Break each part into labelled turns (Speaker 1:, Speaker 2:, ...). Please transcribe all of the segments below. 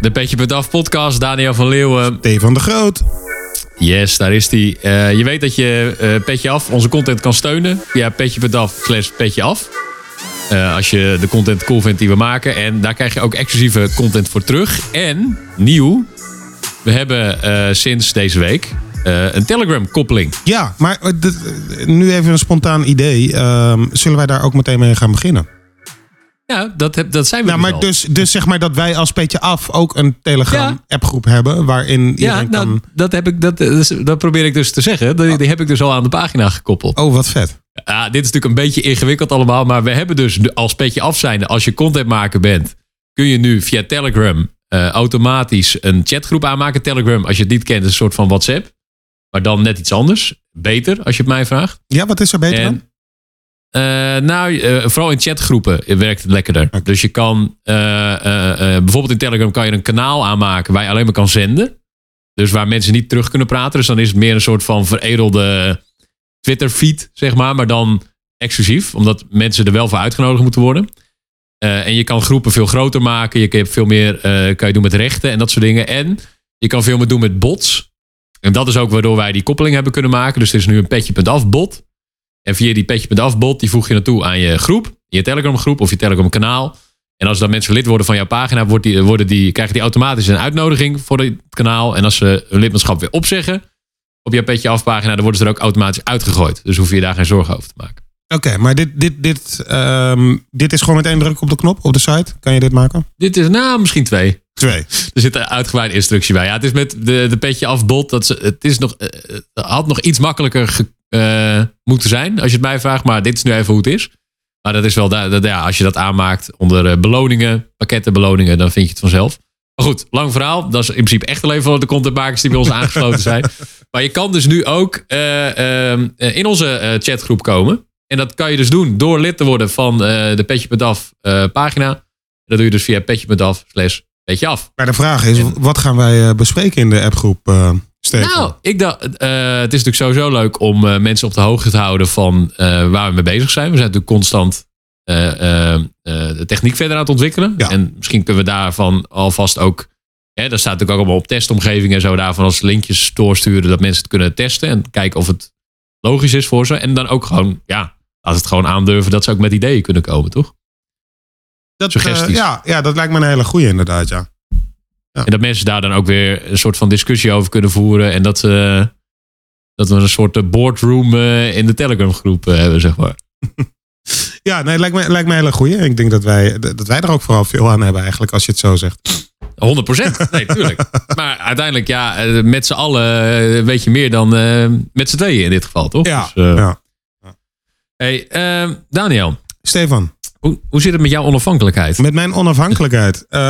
Speaker 1: De Petje Af podcast. Daniel van Leeuwen.
Speaker 2: Stefan de Groot.
Speaker 1: Yes, daar is hij. Uh, je weet dat je uh, Petje Af onze content kan steunen. Via petje.af slash petje af. Uh, als je de content cool vindt die we maken. En daar krijg je ook exclusieve content voor terug. En nieuw. We hebben sinds deze week een Telegram-koppeling.
Speaker 2: Ja, maar nu even een spontaan idee. Ehm, zullen wij daar ook meteen mee gaan beginnen?
Speaker 1: Ja, dat, heb, dat zijn we
Speaker 2: nou, maar dus, dus zeg maar dat wij als Petje Af ook een Telegram-appgroep hebben. Waarin iedereen ja, nou, kan...
Speaker 1: dat, heb ik, dat, dat probeer ik dus te zeggen. Die, die heb ik dus al aan de pagina gekoppeld.
Speaker 2: Oh, wat vet.
Speaker 1: Ja, dit is natuurlijk een beetje ingewikkeld allemaal. Maar we hebben dus als Petje Af zijnde, als je content maken bent... kun je nu via Telegram uh, automatisch een chatgroep aanmaken. Telegram, als je het niet kent, is een soort van WhatsApp. Maar dan net iets anders. Beter, als je het mij vraagt.
Speaker 2: Ja, wat is er beter dan?
Speaker 1: Uh, nou, uh, vooral in chatgroepen werkt het lekkerder. Dus je kan uh, bijvoorbeeld in Telegram kan je een kanaal aanmaken waar je alleen maar kan zenden. Dus waar mensen niet terug kunnen praten. Dus dan is het meer een soort van veredelde Twitter feed, zeg maar. Maar dan exclusief, omdat mensen er wel voor uitgenodigd moeten worden. en je kan groepen veel groter maken. Je kan veel meer kan je doen met rechten en dat soort dingen. En je kan veel meer doen met bots. En dat is ook waardoor wij die koppeling hebben kunnen maken. Dus het is nu een petje.af bot. En via die petje.af bot, die voeg je naartoe aan je groep, je Telegram groep of je Telegram kanaal. En als dan mensen lid worden van jouw pagina, wordt die, worden die, krijgen die automatisch een uitnodiging voor het kanaal. En als ze hun lidmaatschap weer opzeggen op jouw petje af pagina, dan worden ze er ook automatisch uitgegooid. Dus hoef je daar geen zorgen over te maken.
Speaker 2: Oké, maar dit, dit, dit, um, dit is gewoon met één druk op de knop op de site. Kan je dit maken?
Speaker 1: Dit is nou misschien twee.
Speaker 2: Twee.
Speaker 1: Er zit een uitgebreide instructie bij. Ja, het is met de, de petje af bot. Dat ze, het, is nog, het had nog iets makkelijker ge, uh, moeten zijn, als je het mij vraagt. Maar dit is nu even hoe het is. Maar dat is wel, dat, ja, als je dat aanmaakt onder uh, beloningen, pakketten beloningen, dan vind je het vanzelf. Maar goed, lang verhaal. Dat is in principe echt alleen voor de contentmakers die bij ons aangesloten zijn. Maar je kan dus nu ook uh, in onze chatgroep komen. En dat kan je dus doen door lid te worden van de Petje Pedaf pagina. Dat doe je dus via petje.af slash petje af.
Speaker 2: Maar de vraag is, wat gaan wij bespreken in de appgroep?
Speaker 1: Nou, ik dacht, uh, het is natuurlijk sowieso leuk om uh, mensen op de hoogte te houden van uh, waar we mee bezig zijn. We zijn natuurlijk constant de techniek verder aan het ontwikkelen. Ja. En misschien kunnen we daarvan alvast ook. Hè, daar staat natuurlijk ook allemaal op testomgevingen en zo daarvan als linkjes doorsturen dat mensen het kunnen testen en kijken of het logisch is voor ze. En dan ook gewoon, ja, als het gewoon aandurven dat ze ook met ideeën kunnen komen, toch?
Speaker 2: Dat, Suggesties. ja, ja, dat lijkt me een hele goede inderdaad, ja.
Speaker 1: En dat mensen daar dan ook weer een soort van discussie over kunnen voeren. En dat, uh, dat we een soort eh, boardroom uh, in de Telegram groep hebben, zeg maar.
Speaker 2: Ja, nee, lijkt me, lijkt me een hele goeie. Ik denk dat wij, dat wij er ook vooral veel aan hebben eigenlijk, als je het zo zegt.
Speaker 1: 100% Nee, tuurlijk. maar uiteindelijk, ja, met z'n allen weet je meer dan met z'n tweeën in dit geval, toch?
Speaker 2: Ja. Dus, ja.
Speaker 1: Hey, Daniel.
Speaker 2: Stefan.
Speaker 1: Hoe, hoe zit het met jouw onafhankelijkheid?
Speaker 2: Met mijn onafhankelijkheid? Uh,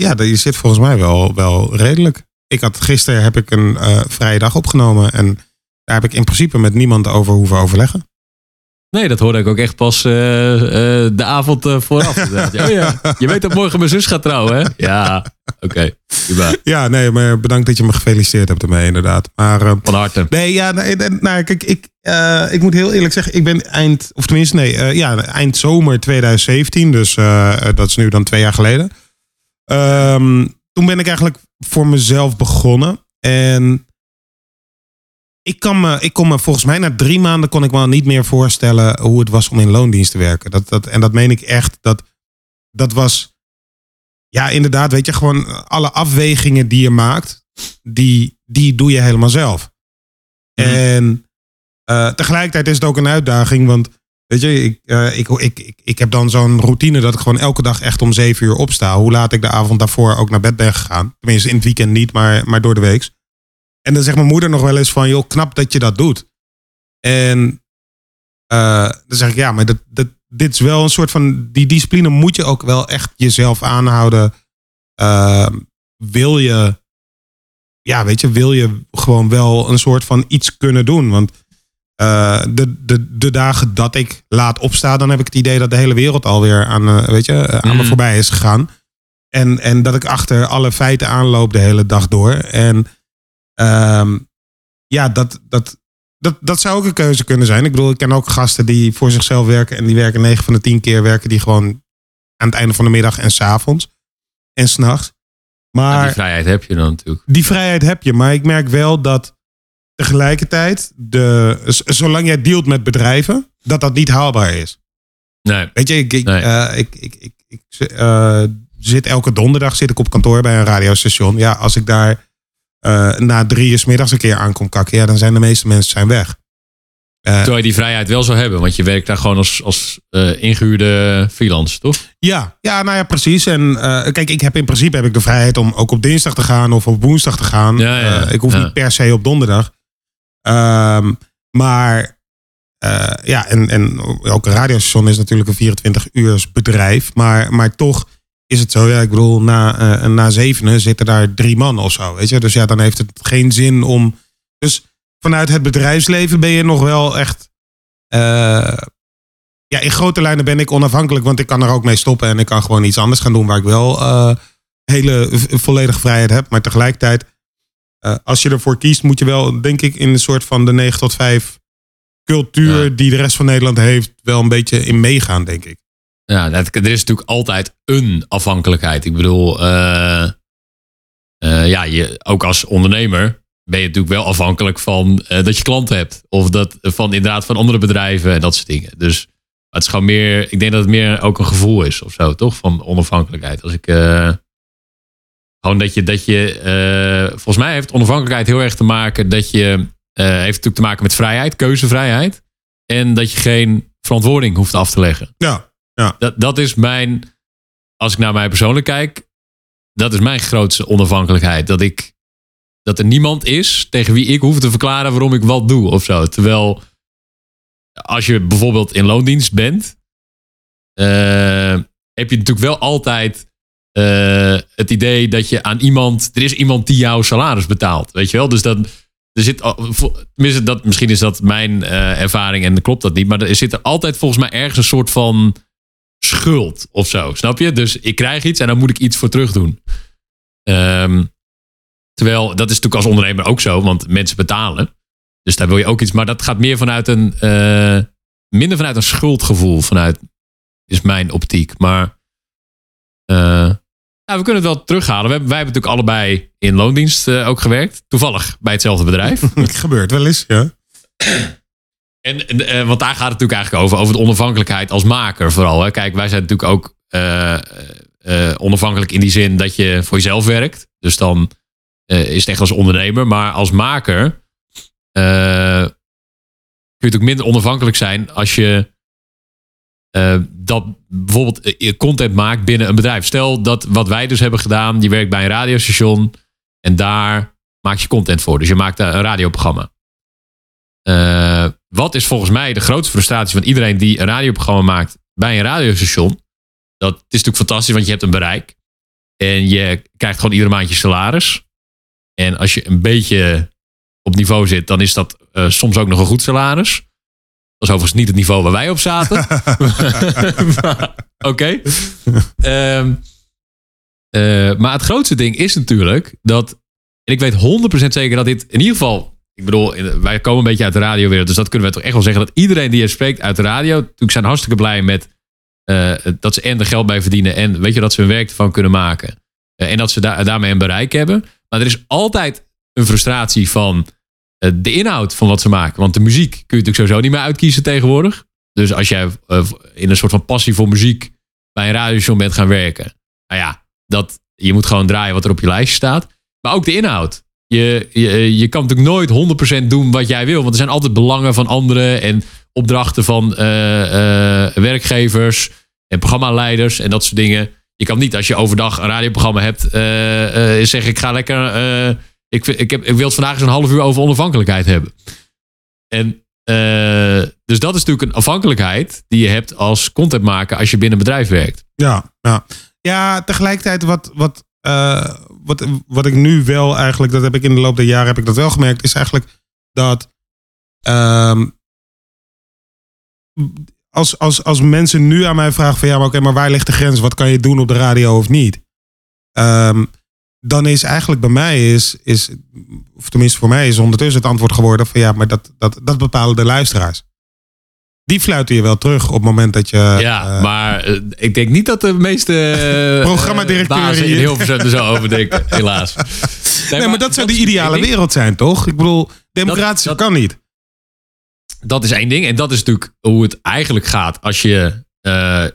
Speaker 2: ja, die zit volgens mij wel, wel redelijk. Ik had, gisteren heb ik een uh, vrije dag opgenomen. En daar heb ik in principe met niemand over hoeven overleggen.
Speaker 1: Nee, dat hoorde ik ook echt pas uh, de avond vooraf. oh ja, je weet dat morgen mijn zus gaat trouwen, hè? Ja, oké.
Speaker 2: Okay. Ja, nee, maar bedankt dat je me gefeliciteerd hebt ermee, inderdaad. Maar,
Speaker 1: Van harte.
Speaker 2: Nee, ja, nee, nou, kijk, ik, uh, ik moet heel eerlijk zeggen, ik ben eind, of tenminste, nee, uh, ja, eind zomer 2017, dus dat is nu dan twee jaar geleden. Um, toen ben ik eigenlijk voor mezelf begonnen. En ik, kan me, ik kon me volgens mij na drie maanden kon ik me niet meer voorstellen hoe het was om in loondienst te werken. Dat, dat, en dat meen ik echt. Dat, dat was, ja, inderdaad, weet je, gewoon alle afwegingen die je maakt, die, die doe je helemaal zelf. Mm -hmm. En uh, tegelijkertijd is het ook een uitdaging, want weet je, ik, uh, ik, ik, ik, ik heb dan zo'n routine dat ik gewoon elke dag echt om zeven uur opsta. Hoe laat ik de avond daarvoor ook naar bed ben gegaan. Tenminste, in het weekend niet, maar, maar door de week. En dan zegt mijn moeder nog wel eens van, joh, knap dat je dat doet. En uh, dan zeg ik, ja, maar dat, dat, dit is wel een soort van, die discipline moet je ook wel echt jezelf aanhouden. Uh, wil je, ja, weet je, wil je gewoon wel een soort van iets kunnen doen. Want uh, de, de, de dagen dat ik laat opsta, dan heb ik het idee dat de hele wereld alweer aan, uh, weet je, aan mm. me voorbij is gegaan. En, en dat ik achter alle feiten aanloop de hele dag door. En um, ja, dat, dat, dat, dat zou ook een keuze kunnen zijn. Ik bedoel, ik ken ook gasten die voor zichzelf werken. En die werken 9 van de 10 keer werken die gewoon aan het einde van de middag en s avonds. En s'nachts. Maar
Speaker 1: die vrijheid heb je dan natuurlijk.
Speaker 2: die vrijheid heb je. Maar ik merk wel dat tegelijkertijd, de, zolang jij dealt met bedrijven, dat dat niet haalbaar is.
Speaker 1: Nee.
Speaker 2: Weet je, ik, ik,
Speaker 1: Nee.
Speaker 2: eh, ik, ik, ik, ik eh, zit elke donderdag zit ik op kantoor bij een radiostation. Ja, als ik daar eh, na drie uur 's middags een keer aankom kakken, ja, dan zijn de meeste mensen zijn weg. Eh,
Speaker 1: Terwijl je die vrijheid wel zou hebben. Want je werkt daar gewoon als, als eh, ingehuurde freelance, toch?
Speaker 2: Ja, ja, nou ja, precies. En kijk, ik heb in principe heb ik de vrijheid om ook op dinsdag te gaan of op woensdag te gaan.
Speaker 1: Ja, ja, ja.
Speaker 2: Ik hoef
Speaker 1: Ja.
Speaker 2: niet per se op donderdag. Ehm, maar ja, en, en ook een radiostation is natuurlijk een 24 uurs bedrijf. Maar, maar toch is het zo, ja, ik bedoel, na, eh, na zevenen zitten daar drie man of zo. Weet je? Dus ja, dan heeft het geen zin om. Dus vanuit het bedrijfsleven ben je nog wel echt. eh, ja, in grote lijnen ben ik onafhankelijk, want ik kan er ook mee stoppen en ik kan gewoon iets anders gaan doen waar ik wel eh, hele volledige vrijheid heb. Maar tegelijkertijd, als je ervoor kiest, moet je wel, denk ik, in een soort van de 9 tot 5 cultuur
Speaker 1: Ja.
Speaker 2: die de rest van Nederland heeft, wel een beetje in meegaan, denk ik.
Speaker 1: Ja, dat, er is natuurlijk altijd een afhankelijkheid. Ik bedoel, eh, eh, ja, je, ook als ondernemer ben je natuurlijk wel afhankelijk van eh, dat je klanten hebt. Of dat, van inderdaad van andere bedrijven en dat soort dingen. Dus het is gewoon meer, ik denk dat het meer ook een gevoel is of zo, toch? Van onafhankelijkheid. Als ik, gewoon dat je, dat je volgens mij heeft onafhankelijkheid heel erg te maken dat je, heeft natuurlijk te maken met vrijheid, keuzevrijheid. En dat je geen verantwoording hoeft af te leggen.
Speaker 2: Ja,
Speaker 1: Dat, dat is mijn, als ik naar mij persoonlijk kijk, dat is mijn grootste onafhankelijkheid. Dat ik, dat er niemand is tegen wie ik hoef te verklaren waarom ik wat doe of zo. Terwijl, als je bijvoorbeeld in loondienst bent, eh, heb je natuurlijk wel altijd eh, het idee dat je aan iemand, er is iemand die jouw salaris betaalt, weet je wel? Dus dan, er zit, tenminste, dat, misschien is dat mijn eh, ervaring en klopt dat niet, maar er zit er altijd volgens mij ergens een soort van schuld of zo, snap je? Dus ik krijg iets en dan moet ik iets voor terug doen. Ehm, terwijl, dat is natuurlijk als ondernemer ook zo, want mensen betalen. Dus daar wil je ook iets, maar dat gaat meer vanuit een, eh, minder vanuit een schuldgevoel, vanuit, is mijn optiek. Maar, eh, nou, we kunnen het wel terughalen. We hebben, wij hebben natuurlijk allebei in loondienst eh, ook gewerkt. Toevallig bij hetzelfde bedrijf.
Speaker 2: het gebeurt wel eens, ja.
Speaker 1: En, eh, want daar gaat het natuurlijk eigenlijk over, over de onafhankelijkheid als maker vooral. Hè. Kijk, wij zijn natuurlijk ook eh, eh, onafhankelijk in die zin dat je voor jezelf werkt. Dus dan is het echt als ondernemer. Maar als maker kun je natuurlijk minder onafhankelijk zijn als je dat bijvoorbeeld content maakt binnen een bedrijf. Stel dat wat wij dus hebben gedaan, je werkt bij een radiostation en daar maak je content voor. Dus je maakt een radioprogramma. Wat is volgens mij de grootste frustratie van iedereen die een radioprogramma maakt bij een radiostation? Dat is natuurlijk fantastisch, want je hebt een bereik. En je krijgt gewoon iedere maand je salaris. En als je een beetje op niveau zit, dan is dat eh, soms ook nog een goed salaris. Dat is overigens niet het niveau waar wij op zaten. Oké. Ehm, eh, maar het grootste ding is natuurlijk dat. En ik weet 100% zeker dat dit in ieder geval. Ik bedoel, wij komen een beetje uit de radiowereld. Dus dat kunnen we toch echt wel zeggen. Dat iedereen die er spreekt uit de radio. Natuurlijk zijn hartstikke blij met. eh, dat ze en er geld bij verdienen. En weet je dat ze hun werk ervan kunnen maken. Eh, en dat ze daar daarmee een bereik hebben. Maar er is altijd een frustratie van. eh, de inhoud van wat ze maken. Want de muziek kun je natuurlijk sowieso niet meer uitkiezen tegenwoordig. Dus als jij in een soort van passie voor muziek bij een radiostation bent gaan werken. Nou ja, dat, je moet gewoon draaien wat er op je lijstje staat. Maar ook de inhoud. Je, je, kan natuurlijk nooit 100% doen wat jij wil. Want er zijn altijd belangen van anderen en opdrachten van eh, eh, werkgevers en programmaleiders en dat soort dingen. Je kan niet als je overdag een radioprogramma hebt eh, eh, zeggen ik ga lekker... ik, ik, heb, ik wil het vandaag eens een half uur over onafhankelijkheid hebben. En dus dat is natuurlijk een afhankelijkheid die je hebt als contentmaker als je binnen een bedrijf werkt.
Speaker 2: Ja, ja. ja tegelijkertijd wat, wat, eh, wat, wat ik nu wel eigenlijk, dat heb ik in de loop der jaren heb ik dat wel gemerkt, is eigenlijk dat ehm, als, als, als mensen nu aan mij vragen van ja, maar oké, maar waar ligt de grens? Wat kan je doen op de radio of niet? Ehm, dan is eigenlijk bij mij is, is, of tenminste voor mij is ondertussen het antwoord geworden van ja, maar dat, dat, dat bepalen de luisteraars. Die fluiten je wel terug op het moment dat je...
Speaker 1: Ja,
Speaker 2: eh,
Speaker 1: maar eh, ik denk niet dat de meeste uh,
Speaker 2: Programmadirecteuren
Speaker 1: in
Speaker 2: hier.
Speaker 1: Hilversum er zo over denken, helaas.
Speaker 2: nee, maar dat zou de ideale wereld zijn, toch? Ik bedoel, democratisch
Speaker 1: dat-
Speaker 2: kan niet.
Speaker 1: Dat is één ding. En dat is natuurlijk hoe het eigenlijk gaat als je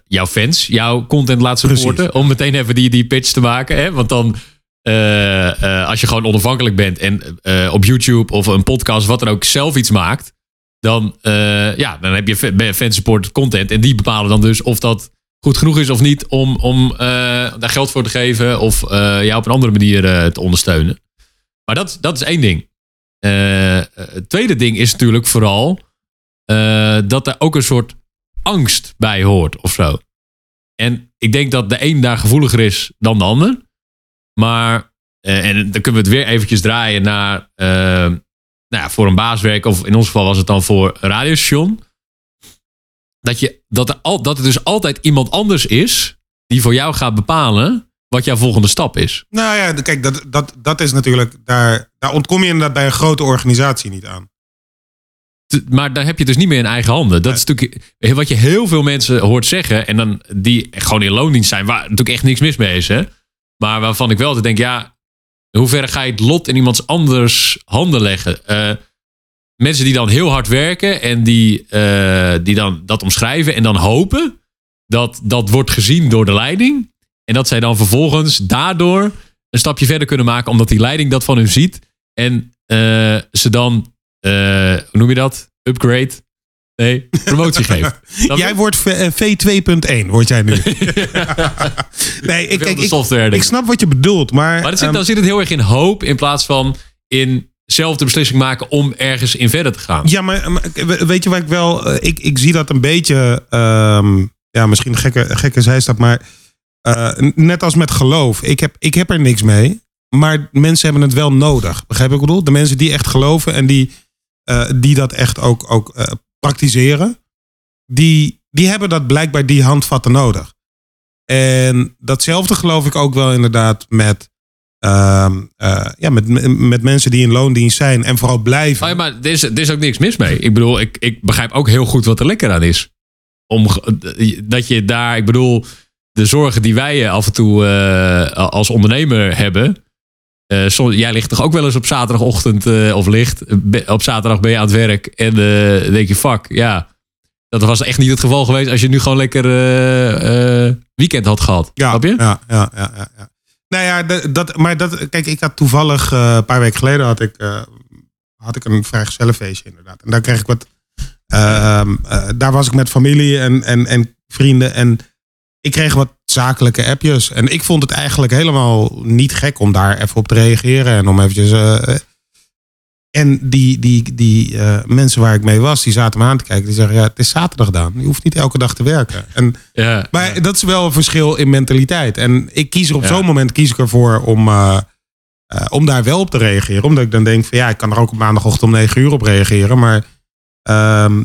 Speaker 1: jouw fans jouw content laat supporten.
Speaker 2: Precies.
Speaker 1: Om meteen even die, die pitch te maken. Hè? Want dan, als je gewoon onafhankelijk bent en op YouTube of een podcast, wat dan ook, zelf iets maakt. Dan, eh, ja, dan heb je fa- fan-supported content. En die bepalen dan dus of dat goed genoeg is of niet om, om eh, daar geld voor te geven. Of eh jou op een andere manier te ondersteunen. Maar dat, dat is één ding. Het tweede ding is natuurlijk vooral dat er ook een soort angst bij hoort of zo. En ik denk dat de een daar gevoeliger is dan de ander. Maar, en dan kunnen we het weer eventjes draaien naar, nou ja, voor een baaswerk, of in ons geval was het dan voor een radiostation. Dat, je, dat, er al, dat er dus altijd iemand anders is die voor jou gaat bepalen wat jouw volgende stap is.
Speaker 2: Nou ja, kijk, dat, dat, dat is natuurlijk... Daar, daar ontkom je inderdaad bij een grote organisatie niet aan.
Speaker 1: T- Maar daar heb je dus niet meer in eigen handen. Dat is natuurlijk wat je heel veel mensen hoort zeggen. En dan die gewoon in loondienst zijn. Waar natuurlijk echt niks mis mee is. Hè? Maar waarvan ik wel te denk, ja. In hoeverre ga je het lot in iemands anders handen leggen? Eh, mensen die dan heel hard werken. En die, eh, die dan dat omschrijven. En dan hopen dat dat wordt gezien door de leiding. En dat zij dan vervolgens daardoor een stapje verder kunnen maken. Omdat die leiding dat van hun ziet. En eh, ze dan hoe noem je dat? Upgrade? Nee, promotie geeft.
Speaker 2: Jij wordt eh, V2.1, word jij nu. nee, ik, kijk, ik,
Speaker 1: software,
Speaker 2: ik
Speaker 1: ik.
Speaker 2: snap wat je bedoelt, maar...
Speaker 1: Maar zit,
Speaker 2: ehm,
Speaker 1: dan zit het heel erg in hoop in plaats van in zelf de beslissing maken om ergens in verder te gaan.
Speaker 2: Ja, maar, maar weet je waar ik wel... eh, Ik, ik zie dat een beetje... ehm, ja, misschien een gekke, gekke zijstap, maar... eh, net als met geloof. Ik heb, ik heb er niks mee. Maar mensen hebben het wel nodig. Begrijp je wat ik bedoel? De mensen die echt geloven en die, die dat echt ook, ook praktiseren. Die, die hebben dat blijkbaar die handvatten nodig. En datzelfde geloof ik ook wel inderdaad met... ehm, eh, ja, met, met mensen die in loondienst zijn en vooral blijven.
Speaker 1: Oh maar er is, er is ook niks mis mee. Ik bedoel, ik, ik begrijp ook heel goed wat er lekker aan is. Om, dat je daar, ik bedoel, de zorgen die wij af en toe eh, als ondernemer hebben. Eh, soms, jij ligt toch ook wel eens op zaterdagochtend eh, of ligt. be- op zaterdag ben je aan het werk en eh, denk je, fuck, ja. Dat was echt niet het geval geweest als je nu gewoon lekker eh, eh, weekend had gehad.
Speaker 2: Ja,
Speaker 1: Snap je?
Speaker 2: Ja, ja, ja, ja. ja. Nou ja, dat, maar dat, kijk, ik had toevallig eh, een paar weken geleden had ik, eh, had ik een vrijgezellenfeestje inderdaad. En daar kreeg ik wat, ehm, eh, daar was ik met familie en, en, en vrienden en ik kreeg wat zakelijke appjes. En ik vond het eigenlijk helemaal niet gek om daar even op te reageren en om eventjes... eh, en die, die, die eh, mensen waar ik mee was, die zaten me aan te kijken. Die zeggen, ja, het is zaterdag dan. Je hoeft niet elke dag te werken. En
Speaker 1: Ja.
Speaker 2: maar dat is wel een verschil in mentaliteit. En ik kies er op
Speaker 1: Ja.
Speaker 2: zo'n moment kies ik ervoor om, eh, eh, om daar wel op te reageren. Omdat ik dan denk van ja, ik kan er ook op maandagochtend om 9 uur op reageren. Maar ehm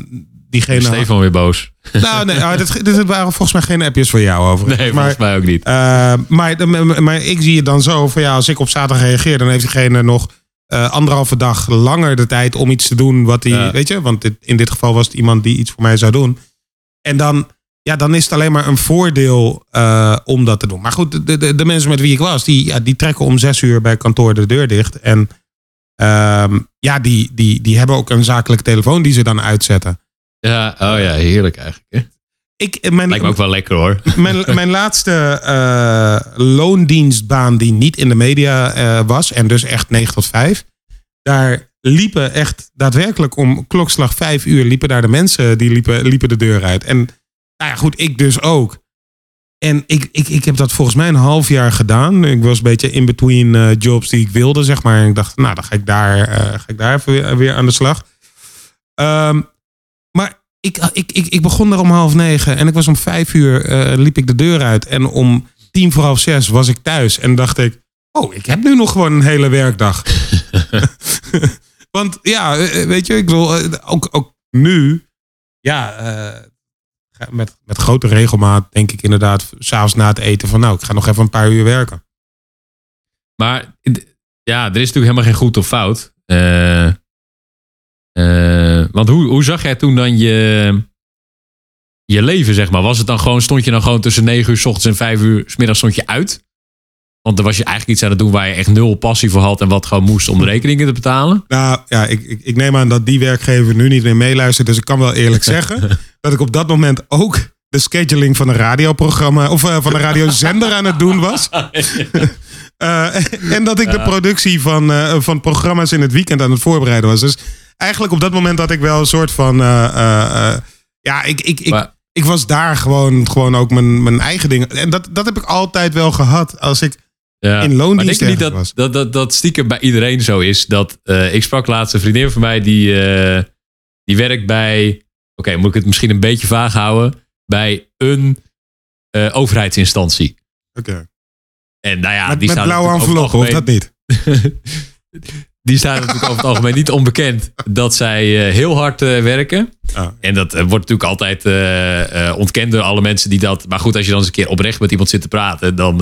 Speaker 2: diegene.
Speaker 1: Stefan weer boos.
Speaker 2: Nou, nee, ah, dit, dit waren volgens mij geen appjes voor jou over.
Speaker 1: Nee,
Speaker 2: maar,
Speaker 1: volgens mij ook niet.
Speaker 2: eh, maar, maar, maar ik zie het dan zo van ja, als ik op zaterdag reageer, dan heeft diegene nog eh, anderhalve dag langer de tijd om iets te doen wat hij,
Speaker 1: Ja.
Speaker 2: weet je, want dit, in dit geval was het iemand die iets voor mij zou doen. En dan, ja, dan is het alleen maar een voordeel eh, om dat te doen. Maar goed, de, de, de mensen met wie ik was, die, ja, die trekken om zes uur bij kantoor de deur dicht. En ehm, ja, die, die, die hebben ook een zakelijke telefoon die ze dan uitzetten.
Speaker 1: Ja, oh ja, heerlijk eigenlijk. Hè?
Speaker 2: Ik, mijn,
Speaker 1: Lijkt me ook wel lekker hoor.
Speaker 2: mijn, mijn laatste eh, loondienstbaan die niet in de media eh, was en dus echt 9 tot 5. Daar liepen echt daadwerkelijk om klokslag 5 uur liepen daar de mensen die liepen, liepen de deur uit. En nou ja, goed, ik dus ook. En ik, ik, ik heb dat volgens mij een half jaar gedaan. Ik was een beetje in between eh, jobs die ik wilde, zeg maar. En ik dacht, nou, dan ga ik daar, eh, ga ik daar even weer, weer aan de slag. Ehm, maar ik, ik, ik, ik begon er om half negen en ik was om vijf uur eh, liep ik de deur uit. En om tien voor half zes was ik thuis. En dacht ik, oh, ik heb nu nog gewoon een hele werkdag. Want ja, eh, weet je, ik bedoel, eh, ook, ook nu, ja, eh, met, met grote regelmaat denk ik inderdaad, s'avonds na het eten van, nou, ik ga nog even een paar uur werken.
Speaker 1: Maar ja, er is natuurlijk helemaal geen goed of fout. Eh, eh, want hoe, hoe zag jij toen dan je, je leven, zeg maar. Was het dan gewoon, stond je dan gewoon tussen 9 uur s ochtends en 5 uur s middags stond je uit? Want dan was je eigenlijk iets aan het doen waar je echt nul passie voor had en wat gewoon moest om de rekeningen te betalen.
Speaker 2: Nou ja, ik, ik, ik neem aan dat die werkgever nu niet meer meeluistert. Dus ik kan wel eerlijk zeggen dat ik op dat moment ook de scheduling van een radioprogramma of uh, van een radiozender aan het doen was. uh, en dat ik de productie van, uh, van programma's in het weekend aan het voorbereiden was. Dus eigenlijk op dat moment had ik wel een soort van. ja, ik, ik, ik, maar, ik was daar gewoon, gewoon ook mijn, mijn eigen dingen. En dat, dat heb ik altijd wel gehad. Als ik ja. in loondienst
Speaker 1: maar denk je niet dat, dat, dat, dat stiekem bij iedereen zo is? Dat, uh, ik sprak laatst een vriendin van mij die, uh, die werkt bij... Oké, moet ik het misschien een beetje vaag houden? Bij een uh, overheidsinstantie.
Speaker 2: Oké.
Speaker 1: En nou ja,
Speaker 2: met,
Speaker 1: die
Speaker 2: met blauwe enveloppen, of dat niet?
Speaker 1: die staan natuurlijk over het algemeen niet onbekend dat zij heel hard werken.
Speaker 2: Oh.
Speaker 1: En dat wordt natuurlijk altijd ontkend door alle mensen die dat... Maar goed, als je dan eens een keer oprecht met iemand zit te praten... dan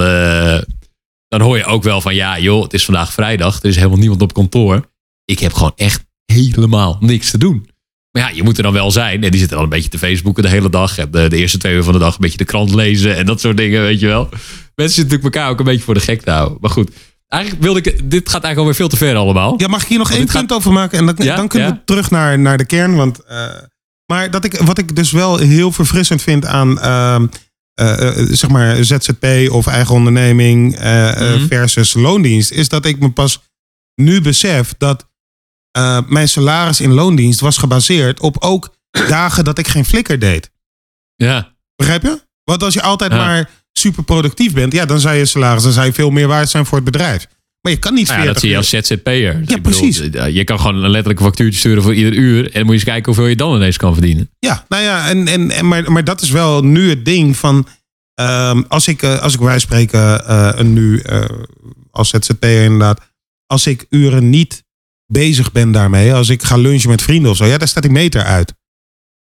Speaker 1: dan hoor je ook wel van ja, joh, het is vandaag vrijdag. Er is helemaal niemand op kantoor. Ik heb gewoon echt helemaal niks te doen. Maar ja, je moet er dan wel zijn. En die zitten dan een beetje te Facebooken de hele dag. En de, de, eerste twee uur van de dag een beetje de krant lezen. En dat soort dingen, weet je wel. Mensen zitten natuurlijk elkaar ook een beetje voor de gek te houden. Maar goed, eigenlijk wilde ik... Dit gaat eigenlijk alweer veel te ver allemaal.
Speaker 2: Ja, mag ik hier nog één punt over maken? En dan, ja? dan kunnen we terug naar, naar de kern. Want, uh, maar dat ik, wat ik dus wel heel verfrissend vind aan... Uh, uh, zeg maar ZZP of eigen onderneming mm. versus loondienst, is dat ik me pas nu besef dat mijn salaris in loondienst was gebaseerd op ook dagen dat ik geen flikker deed.
Speaker 1: Ja.
Speaker 2: Begrijp je? Want als je altijd ja. maar super productief bent, ja, dan zou je salaris dan zou je veel meer waard zijn voor het bedrijf. Maar je kan niet
Speaker 1: nou ja, dat zie je als ZZP'er.
Speaker 2: Ja, precies.
Speaker 1: je kan gewoon een letterlijke factuurtje sturen voor ieder uur. En dan moet je eens kijken hoeveel je dan ineens kan verdienen.
Speaker 2: Ja, nou ja, en, en, en, maar, maar dat is wel nu het ding van... Um, als ik, uh, als ik wij spreken uh, nu uh, als ZZP'er inderdaad... Als ik uren niet bezig ben daarmee... Als ik ga lunchen met vrienden of zo... Ja, daar staat die meter uit.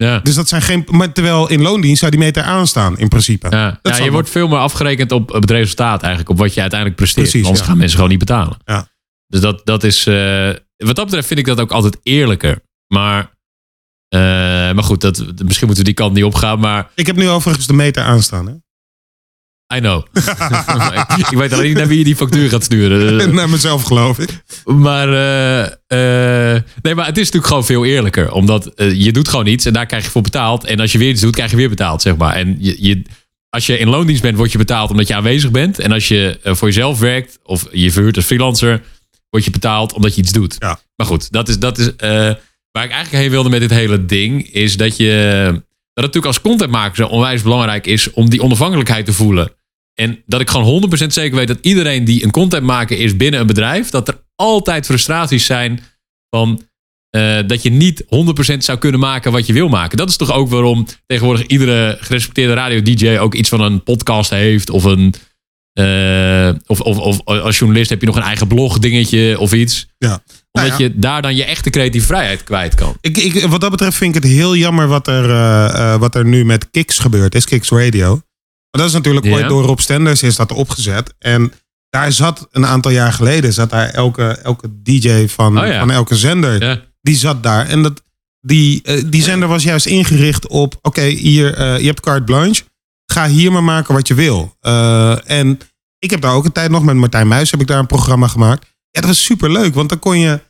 Speaker 1: Ja.
Speaker 2: Dus dat zijn geen. Maar terwijl in loondienst zou die meter aanstaan, in principe.
Speaker 1: Ja, ja je wordt veel meer afgerekend op het resultaat, eigenlijk. Op wat je uiteindelijk presteert. Precies, Anders ja. gaan mensen gewoon niet betalen.
Speaker 2: Ja.
Speaker 1: Dus dat, dat is. Uh, wat dat betreft vind ik dat ook altijd eerlijker. Maar. Uh, maar goed, dat, misschien moeten we die kant niet opgaan. Maar...
Speaker 2: Ik heb nu overigens de meter aanstaan. Hè?
Speaker 1: I know. ik weet alleen niet naar wie je die factuur gaat sturen.
Speaker 2: naar mezelf, geloof ik.
Speaker 1: Maar, uh, uh, nee, maar het is natuurlijk gewoon veel eerlijker. Omdat uh, je doet gewoon iets en daar krijg je voor betaald. En als je weer iets doet, krijg je weer betaald, zeg maar. En je, je, als je in loondienst bent, word je betaald omdat je aanwezig bent. En als je voor jezelf werkt of je verhuurt als freelancer, word je betaald omdat je iets doet.
Speaker 2: Ja.
Speaker 1: Maar goed, dat is, dat is waar ik eigenlijk heen wilde met dit hele ding. Is dat je dat het natuurlijk als contentmaker zo onwijs belangrijk is om die onafhankelijkheid te voelen. En dat ik gewoon 100% zeker weet dat iedereen die een contentmaker is binnen een bedrijf, dat er altijd frustraties zijn van uh, dat je niet 100% zou kunnen maken wat je wil maken. Dat is toch ook waarom tegenwoordig iedere gerespecteerde radio-dj ook iets van een podcast heeft of een. Uh, of, of, of als journalist heb je nog een eigen blog dingetje of iets.
Speaker 2: Ja.
Speaker 1: Omdat nou ja. je daar dan je echte creatieve vrijheid kwijt kan.
Speaker 2: Ik, ik, wat dat betreft vind ik het heel jammer wat er, uh, wat er nu met Kicks gebeurt. Is Kicks Radio. Maar dat is natuurlijk ooit door Rob Stenders is dat opgezet. En daar zat een aantal jaar geleden, zat daar elke, elke DJ van,
Speaker 1: oh ja.
Speaker 2: van elke zender,
Speaker 1: ja.
Speaker 2: die zat daar. En dat, die, uh, die zender was juist ingericht op, oké, okay, hier, uh, je hebt carte blanche. Ga hier maar maken wat je wil. Uh, en ik heb daar ook een tijd nog met Martijn Muis heb ik daar een programma gemaakt. Ja, dat was super leuk, want dan kon je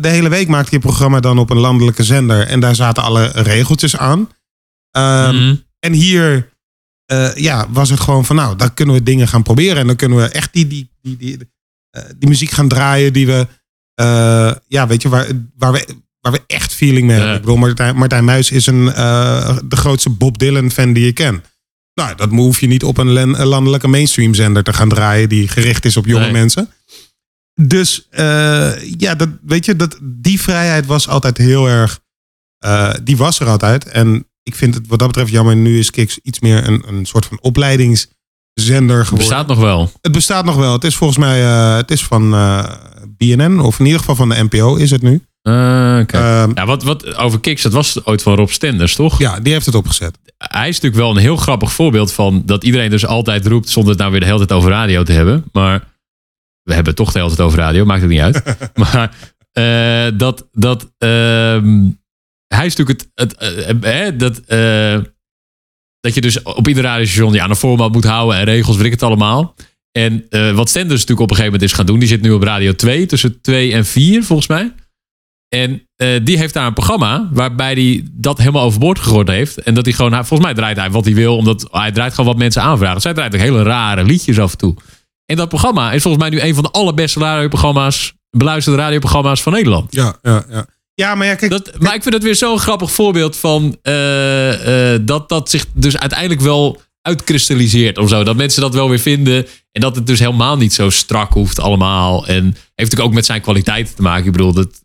Speaker 2: de hele week maakte je programma dan op een landelijke zender en daar zaten alle regeltjes aan.
Speaker 1: Mm -hmm.
Speaker 2: En hier uh, ja, was het gewoon van nou, dan kunnen we dingen gaan proberen. En dan kunnen we echt die, die, die, die, uh, die muziek gaan draaien die we, uh, ja, weet je, waar, waar, we, waar we echt feeling mee hebben. Ja. Ik bedoel, Martijn, Martijn Muis is een, de grootste Bob Dylan fan die je kent. Nou, dat hoef je niet op een, een landelijke mainstream zender te gaan draaien die gericht is op jonge nee. mensen. Dus ja, dat, weet je, dat, die vrijheid was altijd heel erg, die was er altijd. En ik vind het wat dat betreft jammer. Nu is Kiks iets meer een, een soort van opleidingszender geworden. Het
Speaker 1: bestaat nog wel.
Speaker 2: Het bestaat nog wel. Het is volgens mij uh, het is van uh, BNN. Of in ieder geval van de NPO is het nu.
Speaker 1: Uh, okay. ja, wat, wat over Kiks, dat was ooit van Rob Stenders, toch?
Speaker 2: Ja, die heeft het opgezet.
Speaker 1: Hij is natuurlijk wel een heel grappig voorbeeld van dat iedereen dus altijd roept zonder het nou weer de hele tijd over radio te hebben. Maar we hebben het toch de hele tijd over radio, maakt het niet uit. maar dat, dat uh, hij is natuurlijk het, het, uh, dat, uh, dat je dus op ieder radiostation ja, een format moet houden en regels, weet ik het allemaal. En eh, wat Stenders natuurlijk op een gegeven moment is gaan doen, die zit nu op Radio 2, tussen 2 en 4 volgens mij. En eh, die heeft daar een programma waarbij hij dat helemaal overboord gegooid heeft. En dat hij gewoon, volgens mij draait hij wat hij wil, omdat hij draait gewoon wat mensen aanvragen. Zij draait ook hele rare liedjes af en toe. En dat programma is volgens mij nu een van de allerbeste radioprogramma's, beluisterde radioprogramma's van Nederland.
Speaker 2: Ja, ja, ja. Ja, maar ja, kijk.
Speaker 1: Dat, maar ik vind het weer zo'n grappig voorbeeld van uh, uh, dat dat zich dus uiteindelijk wel uitkristalliseert of zo. Dat mensen dat wel weer vinden. En dat het dus helemaal niet zo strak hoeft allemaal. En heeft natuurlijk ook met zijn kwaliteiten te maken. Ik bedoel, dat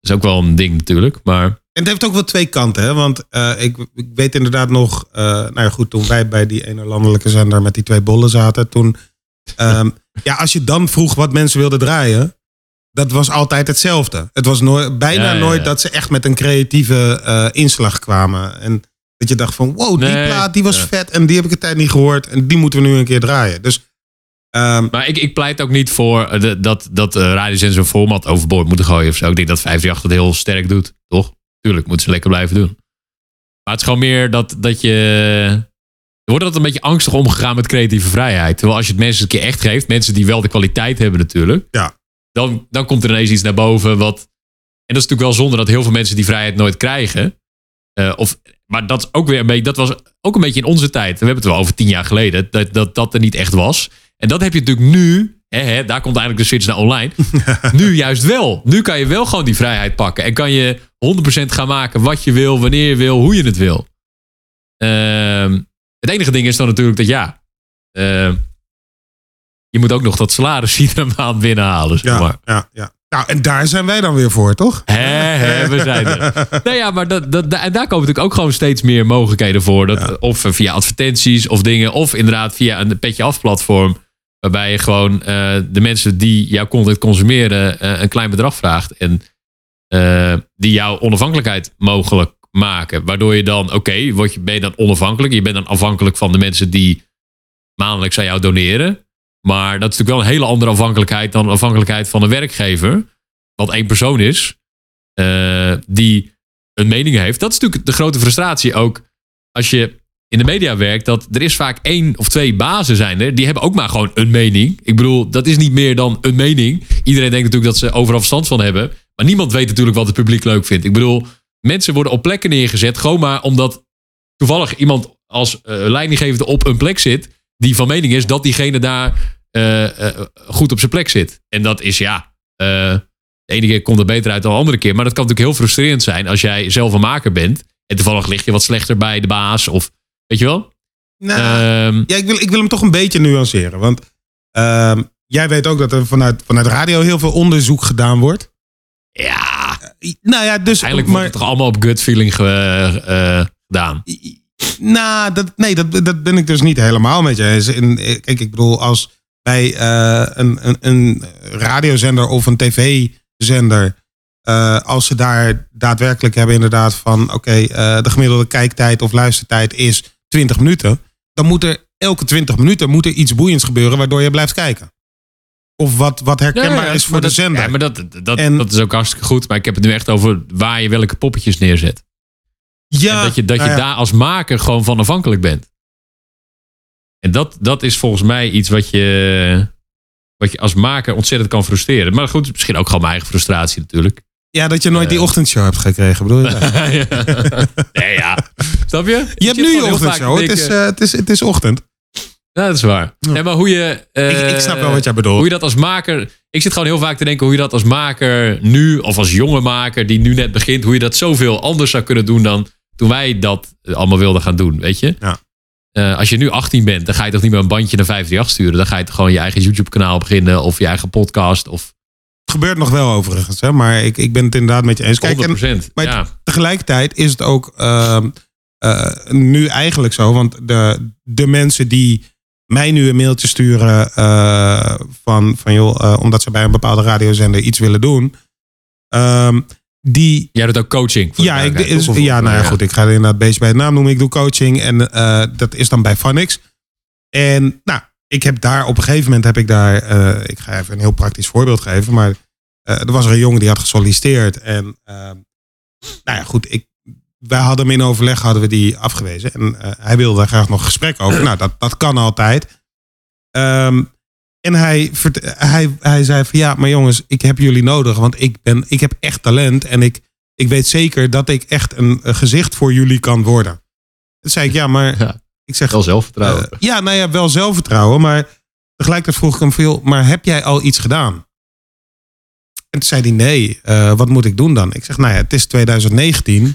Speaker 1: is ook wel een ding natuurlijk. Maar... En
Speaker 2: het heeft ook wel twee kanten. Hè? Want uh, ik, ik, weet inderdaad nog... nou ja, goed, toen wij bij die ene landelijke zender met die twee bollen zaten... toen... Um, ja, als je dan vroeg wat mensen wilden draaien dat was altijd hetzelfde. Het was nooit, bijna nooit dat ze echt met een creatieve uh, inslag kwamen. En dat je dacht van, wow, die plaat die was vet en die heb ik een tijd niet gehoord. En die moeten we nu een keer draaien. Dus,
Speaker 1: um, maar ik, ik pleit ook niet voor eh, de, dat, dat uh, radios en zo'n format overboord moeten gooien of zo. Ik denk dat 538 het heel sterk doet, toch? Tuurlijk, moeten ze lekker blijven doen. Maar het is gewoon meer dat, dat je... Er wordt altijd een beetje angstig omgegaan met creatieve vrijheid. Terwijl als je het mensen een keer echt geeft, mensen die wel de kwaliteit hebben natuurlijk.
Speaker 2: Ja
Speaker 1: dan, dan komt er ineens iets naar boven. Wat, en dat is natuurlijk wel zonde dat heel veel mensen die vrijheid nooit krijgen. Uh, of, maar dat, is ook weer een beetje, dat was ook een beetje in onze tijd. We hebben het wel over tien jaar geleden. Dat, dat dat er niet echt was. En dat heb je natuurlijk nu. Hè, hè, daar komt eigenlijk de switch naar online. nu juist wel. Nu kan je wel gewoon die vrijheid pakken. En kan je 100% gaan maken wat je wil, wanneer je wil, hoe je het wil. Uh, het enige ding is dan natuurlijk dat ja. Uh, je moet ook nog dat salaris iedere maand binnenhalen. Zeg
Speaker 2: maar. ja, ja. Nou, en daar zijn wij dan weer voor, toch?
Speaker 1: Hè, we zijn er. nou ja, maar dat, dat, en daar komen natuurlijk ook gewoon steeds meer mogelijkheden voor. Dat, Of via advertenties of dingen. Of inderdaad via een petje af platform. Waarbij je gewoon uh, de mensen die jouw content consumeren uh, een klein bedrag vraagt. En uh, die jouw onafhankelijkheid mogelijk maken. Waardoor je dan, oké, okay, je, ben je dan onafhankelijk? Je bent dan afhankelijk van de mensen die maandelijks aan jou doneren. Maar dat is natuurlijk wel een hele andere afhankelijkheid dan afhankelijkheid van een werkgever. Wat één persoon is, uh, die een mening heeft. Dat is natuurlijk de grote frustratie ook als je in de media werkt. Dat er is vaak één of twee bazen zijn er. Die hebben ook maar gewoon een mening. Ik bedoel, dat is niet meer dan een mening. Iedereen denkt natuurlijk dat ze overal verstand van hebben. Maar niemand weet natuurlijk wat het publiek leuk vindt. Ik bedoel, mensen worden op plekken neergezet. Gewoon maar omdat toevallig iemand als uh, leidinggevende op een plek zit die van mening is dat diegene daar uh, uh, goed op zijn plek zit. En dat is ja, uh, de ene keer komt het beter uit dan de andere keer. Maar dat kan natuurlijk heel frustrerend zijn als jij zelf een maker bent. En toevallig lig je wat slechter bij de baas. Of weet je wel?
Speaker 2: Nou, um, ja, ik wil, ik wil hem toch een beetje nuanceren. Want uh, jij weet ook dat er vanuit, vanuit radio heel veel onderzoek gedaan wordt.
Speaker 1: Ja.
Speaker 2: nou ja, dus.
Speaker 1: Eigenlijk maar, wordt het toch allemaal op gut feeling gedaan.
Speaker 2: Nou, dat, nee, dat, dat ben ik dus niet helemaal met je eens. kijk, ik bedoel, als bij uh, een, een, een, radiozender of een tv-zender, uh, als ze daar daadwerkelijk hebben inderdaad van, oké, okay, uh, eh, de gemiddelde kijktijd of luistertijd is 20 minuten, dan moet er elke 20 minuten moet er iets boeiends gebeuren waardoor je blijft kijken. Of wat, wat herkenbaar ja, ja, is voor de
Speaker 1: dat,
Speaker 2: zender.
Speaker 1: Ja, maar dat, dat, en, dat is ook hartstikke goed. Maar ik heb het nu echt over waar je welke poppetjes neerzet. Ja, en dat je, dat je nou daar als maker gewoon van afhankelijk bent. En dat, dat is volgens mij iets wat je, wat je als maker ontzettend kan frustreren. Maar goed, misschien ook gewoon mijn eigen frustratie natuurlijk.
Speaker 2: Ja, dat je nooit die eh. ochtendshow hebt gekregen, bedoel je?
Speaker 1: nee, ja. Snap je?
Speaker 2: Je hebt nu je ochtendshow. Het is, uh, het, is, het is ochtend.
Speaker 1: Ja, dat is waar. Ja. maar hoe je. Uh,
Speaker 2: ik, ik, snap wel wat jij bedoelt.
Speaker 1: Hoe je dat als maker. Ik zit gewoon heel vaak te denken hoe je dat als maker nu, of als jonge maker die nu net begint, hoe je dat zoveel anders zou kunnen doen dan toen wij dat allemaal wilden gaan doen, weet je?
Speaker 2: Ja.
Speaker 1: Uh, als je nu 18 bent, dan ga je toch niet meer een bandje naar 538 sturen. Dan ga je toch gewoon je eigen YouTube-kanaal beginnen of je eigen podcast. Of...
Speaker 2: Het gebeurt nog wel overigens, hè? maar ik, ik ben het inderdaad met je eens.
Speaker 1: Kijk, 100%. En,
Speaker 2: maar
Speaker 1: ja.
Speaker 2: tegelijkertijd is het ook uh, uh, nu eigenlijk zo, want de, de mensen die mij nu een mailtje sturen van, van joh, omdat ze bij een bepaalde radiozender iets willen doen. Ehm, die...
Speaker 1: Jij doet ook coaching?
Speaker 2: Ja, ik, is, ja, nou ja, goed. Ik ga er inderdaad beetje bij het naam noemen. Ik doe coaching en uh, dat is dan bij Funix. En nou, ik heb daar op een gegeven moment heb ik daar... Uh, ik ga even een heel praktisch voorbeeld geven. Maar uh, er was er een jongen die had gesolliciteerd. En nou ja, goed. Ik, wij hadden hem in overleg hadden we die afgewezen. En eh, hij wilde daar graag nog gesprek over. Nou, dat, dat kan altijd. Ehm, en hij, hij, hij zei van ja, maar jongens, ik heb jullie nodig. Want ik, ben, ik heb echt talent. En ik, ik weet zeker dat ik echt een, een gezicht voor jullie kan worden. Toen zei ik, ja, maar
Speaker 1: Ja.
Speaker 2: ik zeg,
Speaker 1: Wel zelfvertrouwen.
Speaker 2: eh, ja, nou ja, wel zelfvertrouwen. Maar tegelijkertijd vroeg ik hem veel, maar heb jij al iets gedaan? En toen zei hij, nee, eh, wat moet ik doen dan? Ik zeg, nou ja, het is 2019.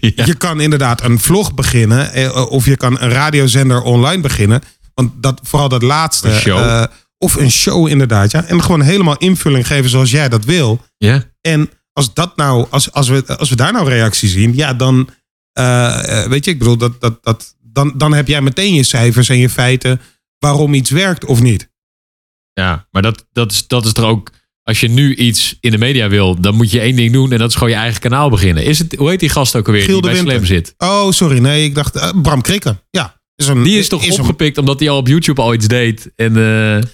Speaker 1: ja.
Speaker 2: Je kan inderdaad een vlog beginnen. eh, Of je kan een radiozender online beginnen. Want dat, vooral dat laatste.
Speaker 1: Een show.
Speaker 2: Of een show inderdaad, ja. En gewoon helemaal invulling geven zoals jij dat wil.
Speaker 1: ja.
Speaker 2: En als dat nou, als, als, we, als we daar nou reactie zien, ja, dan eh, eh, weet je, ik bedoel, dat, dat, dat, dan, dan heb jij meteen je cijfers en je feiten waarom iets werkt of niet.
Speaker 1: Ja, maar dat, dat, is, dat is toch ook. Als je nu iets in de media wil, dan moet je één ding doen en dat is gewoon je eigen kanaal beginnen. Is het, hoe heet die gast ook alweer
Speaker 2: Giel
Speaker 1: die bij
Speaker 2: Winter.
Speaker 1: Slam zit?
Speaker 2: Oh, sorry, nee, ik dacht eh, Bram Krikke. Ja, is een,
Speaker 1: Die is toch opgepikt omdat hij al op YouTube al iets deed. En eh,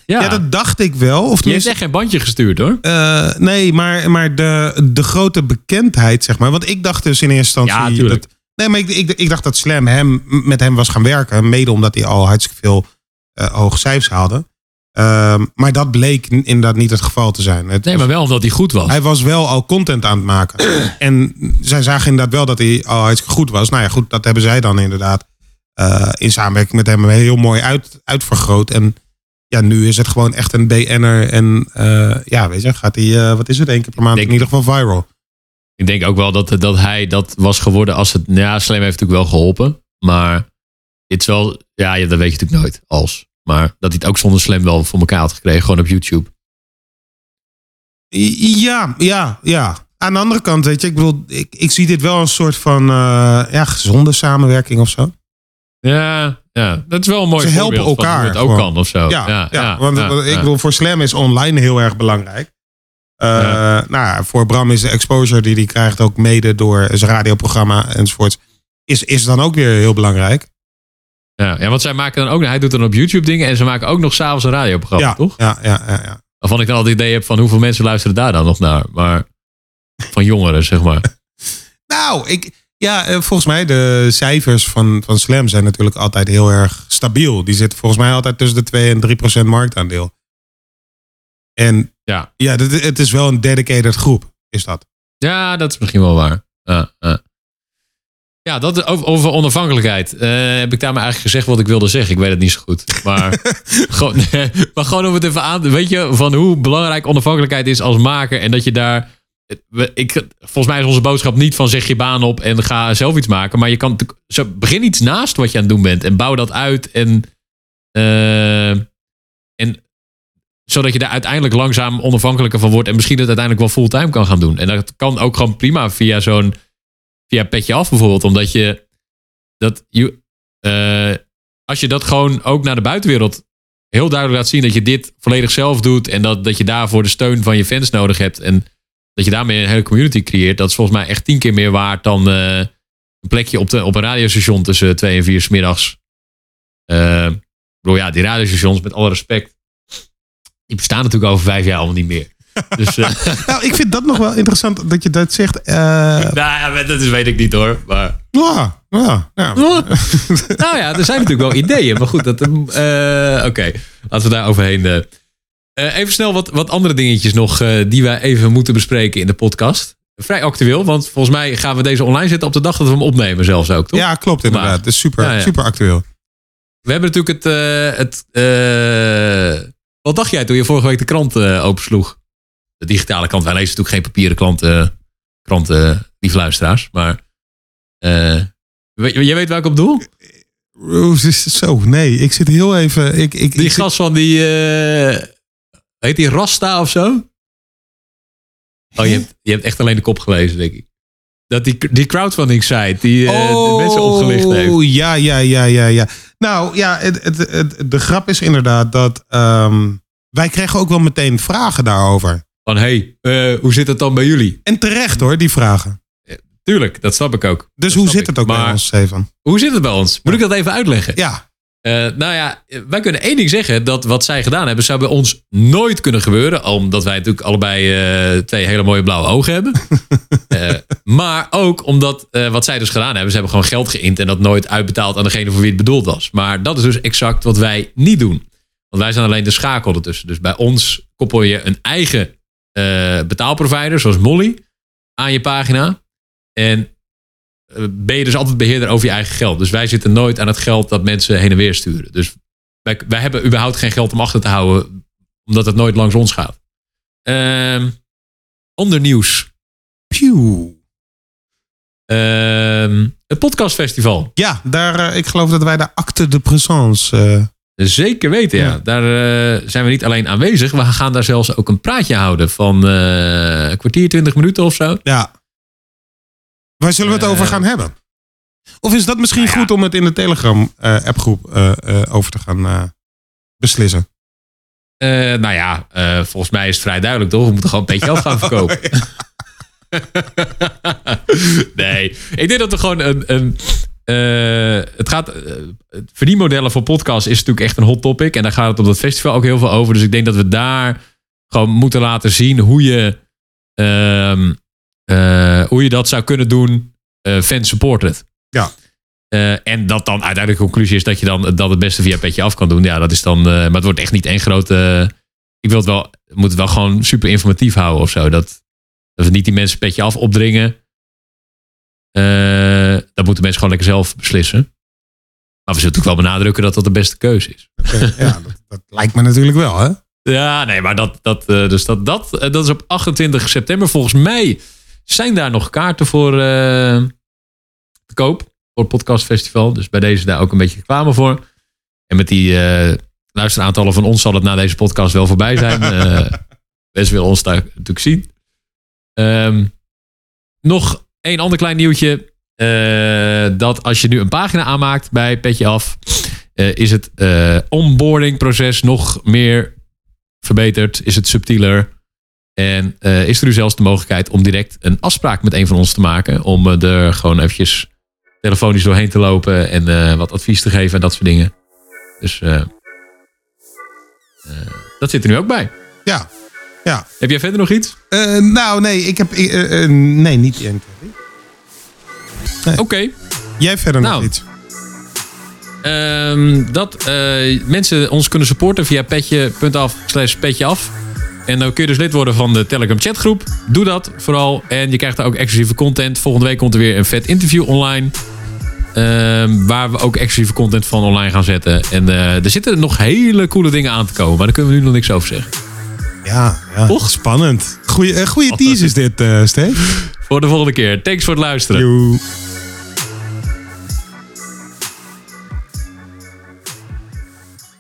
Speaker 1: ja,
Speaker 2: ja, dat dacht ik wel. Of
Speaker 1: heeft
Speaker 2: tenminste,
Speaker 1: echt geen bandje gestuurd hoor.
Speaker 2: eh, nee, maar, maar de, de grote bekendheid, zeg maar. Want ik dacht dus in eerste instantie.
Speaker 1: Ja,
Speaker 2: dat, nee, maar ik, ik, ik dacht dat Slam hem, met hem was gaan werken. Mede omdat hij al hartstikke veel eh, hoge cijfers haalde. Ehm, maar dat bleek inderdaad niet het geval te zijn. Het
Speaker 1: Nee,
Speaker 2: was-
Speaker 1: maar wel omdat hij goed was.
Speaker 2: Hij was wel al content aan het maken. en zij zagen inderdaad wel dat hij al hartstikke goed was. Nou ja, goed, dat hebben zij dan inderdaad eh, in samenwerking met hem heel mooi uit, uitvergroot. En ja, nu is het gewoon echt een BN'er. En eh, ja, weet je, gaat hij, eh, wat is het, één keer per maand
Speaker 1: Denk-
Speaker 2: in ieder geval viral.
Speaker 1: Ik denk ook wel dat, dat hij dat was geworden als het. nou Ja, Slam heeft natuurlijk wel geholpen. Maar het is wel. Ja, ja, dat weet je natuurlijk nooit. Als. Maar dat hij het ook zonder Slam wel voor elkaar had gekregen. Gewoon op YouTube.
Speaker 2: Ja, ja, ja. Aan de andere kant, weet je, ik bedoel, ik, ik zie dit wel als een soort van ja, gezonde samenwerking of zo.
Speaker 1: Ja, ja, dat is wel een mooi
Speaker 2: Ze helpen
Speaker 1: voorbeeld van
Speaker 2: elkaar
Speaker 1: het ook
Speaker 2: gewoon.
Speaker 1: kan of zo.
Speaker 2: Ja, ja, want
Speaker 1: ja,
Speaker 2: want ik bedoel, voor Slam is online heel erg belangrijk. Eh. Nou ja, voor Bram is de exposure die hij krijgt ook mede door zijn radioprogramma enzovoorts. Is, is dan ook weer heel belangrijk.
Speaker 1: Ja, ja, want zij maken dan ook, hij doet dan op YouTube dingen en ze maken ook nog s'avonds een radioprogramma, toch?
Speaker 2: ja, ja, ja, ja.
Speaker 1: Waarvan ik dan al het idee heb van hoeveel mensen luisteren daar dan nog naar. Maar van jongeren, zeg maar.
Speaker 2: Nou, ik, ja, eh, volgens mij de cijfers van, van Slam zijn natuurlijk altijd heel erg stabiel. Die zitten volgens mij altijd tussen de 2 en 3 procent marktaandeel. En
Speaker 1: Ja.
Speaker 2: ja het is wel een dedicated groep, is dat.
Speaker 1: Ja, dat is misschien wel waar. Ja, ja. ja dat over, over onafhankelijkheid. eh, heb ik daar maar eigenlijk gezegd wat ik wilde zeggen. Ik weet het niet zo goed. Maar, gewoon, maar gewoon om het even aan. Weet je, van hoe belangrijk onafhankelijkheid is als maker. En dat je daar. Ik, volgens mij is onze boodschap niet van zeg je baan op en ga zelf iets maken. Maar je kan begin iets naast wat je aan het doen bent. En bouw dat uit. En, eh, en zodat je daar uiteindelijk langzaam onafhankelijker van wordt. En misschien het uiteindelijk wel fulltime kan gaan doen. En dat kan ook gewoon prima via zo'n. Via petje af bijvoorbeeld. Omdat je. Dat je eh, als je dat gewoon ook naar de buitenwereld heel duidelijk laat zien dat je dit volledig zelf doet. En dat, dat je daarvoor de steun van je fans nodig hebt. En dat je daarmee een hele community creëert. Dat is volgens mij echt tien keer meer waard dan eh, een plekje op, de, op een radiostation tussen twee en vier 's middags. Eh, ik bedoel, ja, die radiostations, met alle respect. Die bestaan natuurlijk over vijf jaar allemaal niet meer. Dus eh,
Speaker 2: Nou, ik vind dat nog wel interessant dat je dat zegt.
Speaker 1: Nou ja, dat is, weet ik niet hoor. Maar,
Speaker 2: ja, ja, ja.
Speaker 1: nou ja, er zijn natuurlijk wel ideeën. Maar goed, dat, oké. Laten we daar overheen. Eh. Even snel wat, wat andere dingetjes nog eh, die wij even moeten bespreken in de podcast. Vrij actueel, want volgens mij gaan we deze online zetten op de dag dat we hem opnemen zelfs ook, toch?
Speaker 2: Ja, klopt inderdaad.
Speaker 1: Maar-
Speaker 2: Het is super,
Speaker 1: Ja, ja.
Speaker 2: super actueel.
Speaker 1: We hebben natuurlijk het... eh, het wat dacht jij toen je vorige week de krant opensloeg? De digitale krant. Wij lezen natuurlijk geen papieren klanten, kranten, lieve luisteraars. Maar weet, jij weet waar ik op doel?
Speaker 2: Zo, nee, ik zit heel even. Ik, ik,
Speaker 1: Die
Speaker 2: ik zit-
Speaker 1: gast van die... heet die Rasta of zo? Oh, je hebt, je hebt echt alleen de kop gelezen, denk ik. Dat die, die crowdfunding site die eh, de mensen opgelicht heeft.
Speaker 2: Oh, ja, ja, ja, ja, ja. Nou ja, het, het, het- de grap is inderdaad dat ehm, wij kregen ook wel meteen vragen daarover.
Speaker 1: Van, hey, eh, hoe zit het dan bij jullie?
Speaker 2: En terecht hoor, die vragen.
Speaker 1: Tuurlijk, dat snap ik ook.
Speaker 2: Dus
Speaker 1: Dat
Speaker 2: hoe zit
Speaker 1: ik.
Speaker 2: het ook bij ons, Stefan?
Speaker 1: Hoe zit het bij ons? Moet ik dat even uitleggen?
Speaker 2: Ja,
Speaker 1: Eh, nou ja, wij kunnen één ding zeggen. Dat wat zij gedaan hebben, zou bij ons nooit kunnen gebeuren. Omdat wij natuurlijk allebei eh, twee hele mooie blauwe ogen hebben. Eh, maar ook omdat wat zij dus gedaan hebben. Ze hebben gewoon geld geïnd en dat nooit uitbetaald aan degene voor wie het bedoeld was. Maar dat is dus exact wat wij niet doen. Want wij zijn alleen de schakel ertussen. Dus bij ons koppel je een eigen betaalprovider, zoals Molly, aan je pagina. En ben je dus altijd beheerder over je eigen geld. Dus wij zitten nooit aan het geld dat mensen heen en weer sturen. Dus wij, wij hebben überhaupt geen geld om achter te houden, omdat het nooit langs ons gaat. Ander nieuws.
Speaker 2: Pew.
Speaker 1: Uh, het podcastfestival.
Speaker 2: Ja, daar, uh, ik geloof dat wij de acte de présence. Uh...
Speaker 1: Zeker weten, ja. ja. Daar uh, zijn we niet alleen aanwezig. We gaan daar zelfs ook een praatje houden van een kwartier, twintig minuten of zo.
Speaker 2: Ja. Waar zullen we het over gaan hebben? Of is dat misschien nou goed om het in de Telegram-appgroep uh, uh, over te gaan beslissen?
Speaker 1: nou ja, volgens mij is het vrij duidelijk toch? We moeten gewoon een beetje af gaan verkopen. nee, ik denk dat er gewoon een. een het gaat. verdienmodellen voor podcasts is natuurlijk echt een hot topic. En daar gaat het op dat festival ook heel veel over. Dus ik denk dat we daar gewoon moeten laten zien hoe je. Ehm, uh, hoe je dat zou kunnen doen, uh, fan-supported.
Speaker 2: Ja.
Speaker 1: Uh, en dat dan uiteindelijk de conclusie is dat je dan dat het beste via Petje af kan doen. Ja, dat is dan. maar het wordt echt niet één grote. ik wil het wel. moet het wel gewoon super informatief houden of zo. Dat, dat we niet die mensen Petje af opdringen. dat moeten mensen gewoon lekker zelf beslissen. Maar we zullen natuurlijk wel benadrukken dat dat de beste keuze is.
Speaker 2: Okay, ja, dat, dat, lijkt me natuurlijk wel, hè?
Speaker 1: Ja, nee, maar dat, dat, dus dat, dat, dat is op 28 september. Volgens mij zijn daar nog kaarten voor uh, te koop? Voor het podcastfestival. Dus bij deze daar ook een beetje reclame voor. En met die uh, luisteraantallen van ons zal het na deze podcast wel voorbij zijn. uh, mensen willen ons daar natuurlijk zien. Um, nog één ander klein nieuwtje. dat als je nu een pagina aanmaakt bij Petje Af, is het onboarding proces nog meer verbeterd. Is het subtieler. En uh, is er nu zelfs de mogelijkheid om direct een afspraak met een van ons te maken. Om uh, er gewoon eventjes telefonisch doorheen te lopen en uh, wat advies te geven en dat soort dingen. Dus dat zit er nu ook bij.
Speaker 2: Ja. ja.
Speaker 1: Heb jij verder nog iets?
Speaker 2: nou, nee, ik heb. nee, niet.
Speaker 1: Nee. Oké. Okay.
Speaker 2: Jij verder nou, nog iets?
Speaker 1: Um, dat mensen ons kunnen supporten via petje.af slash petje af. En dan kun je dus lid worden van de Telegram chatgroep. Doe dat vooral. En je krijgt daar ook exclusieve content. Volgende week komt er weer een vet interview online. Uh, waar we ook exclusieve content van online gaan zetten. En uh, er zitten nog hele coole dingen aan te komen. Maar daar kunnen we nu nog niks over zeggen.
Speaker 2: Ja, ja. Toch? Spannend. Goeie, uh, goeie tease is dit, uh, Steve.
Speaker 1: Voor de volgende keer. Thanks voor het luisteren.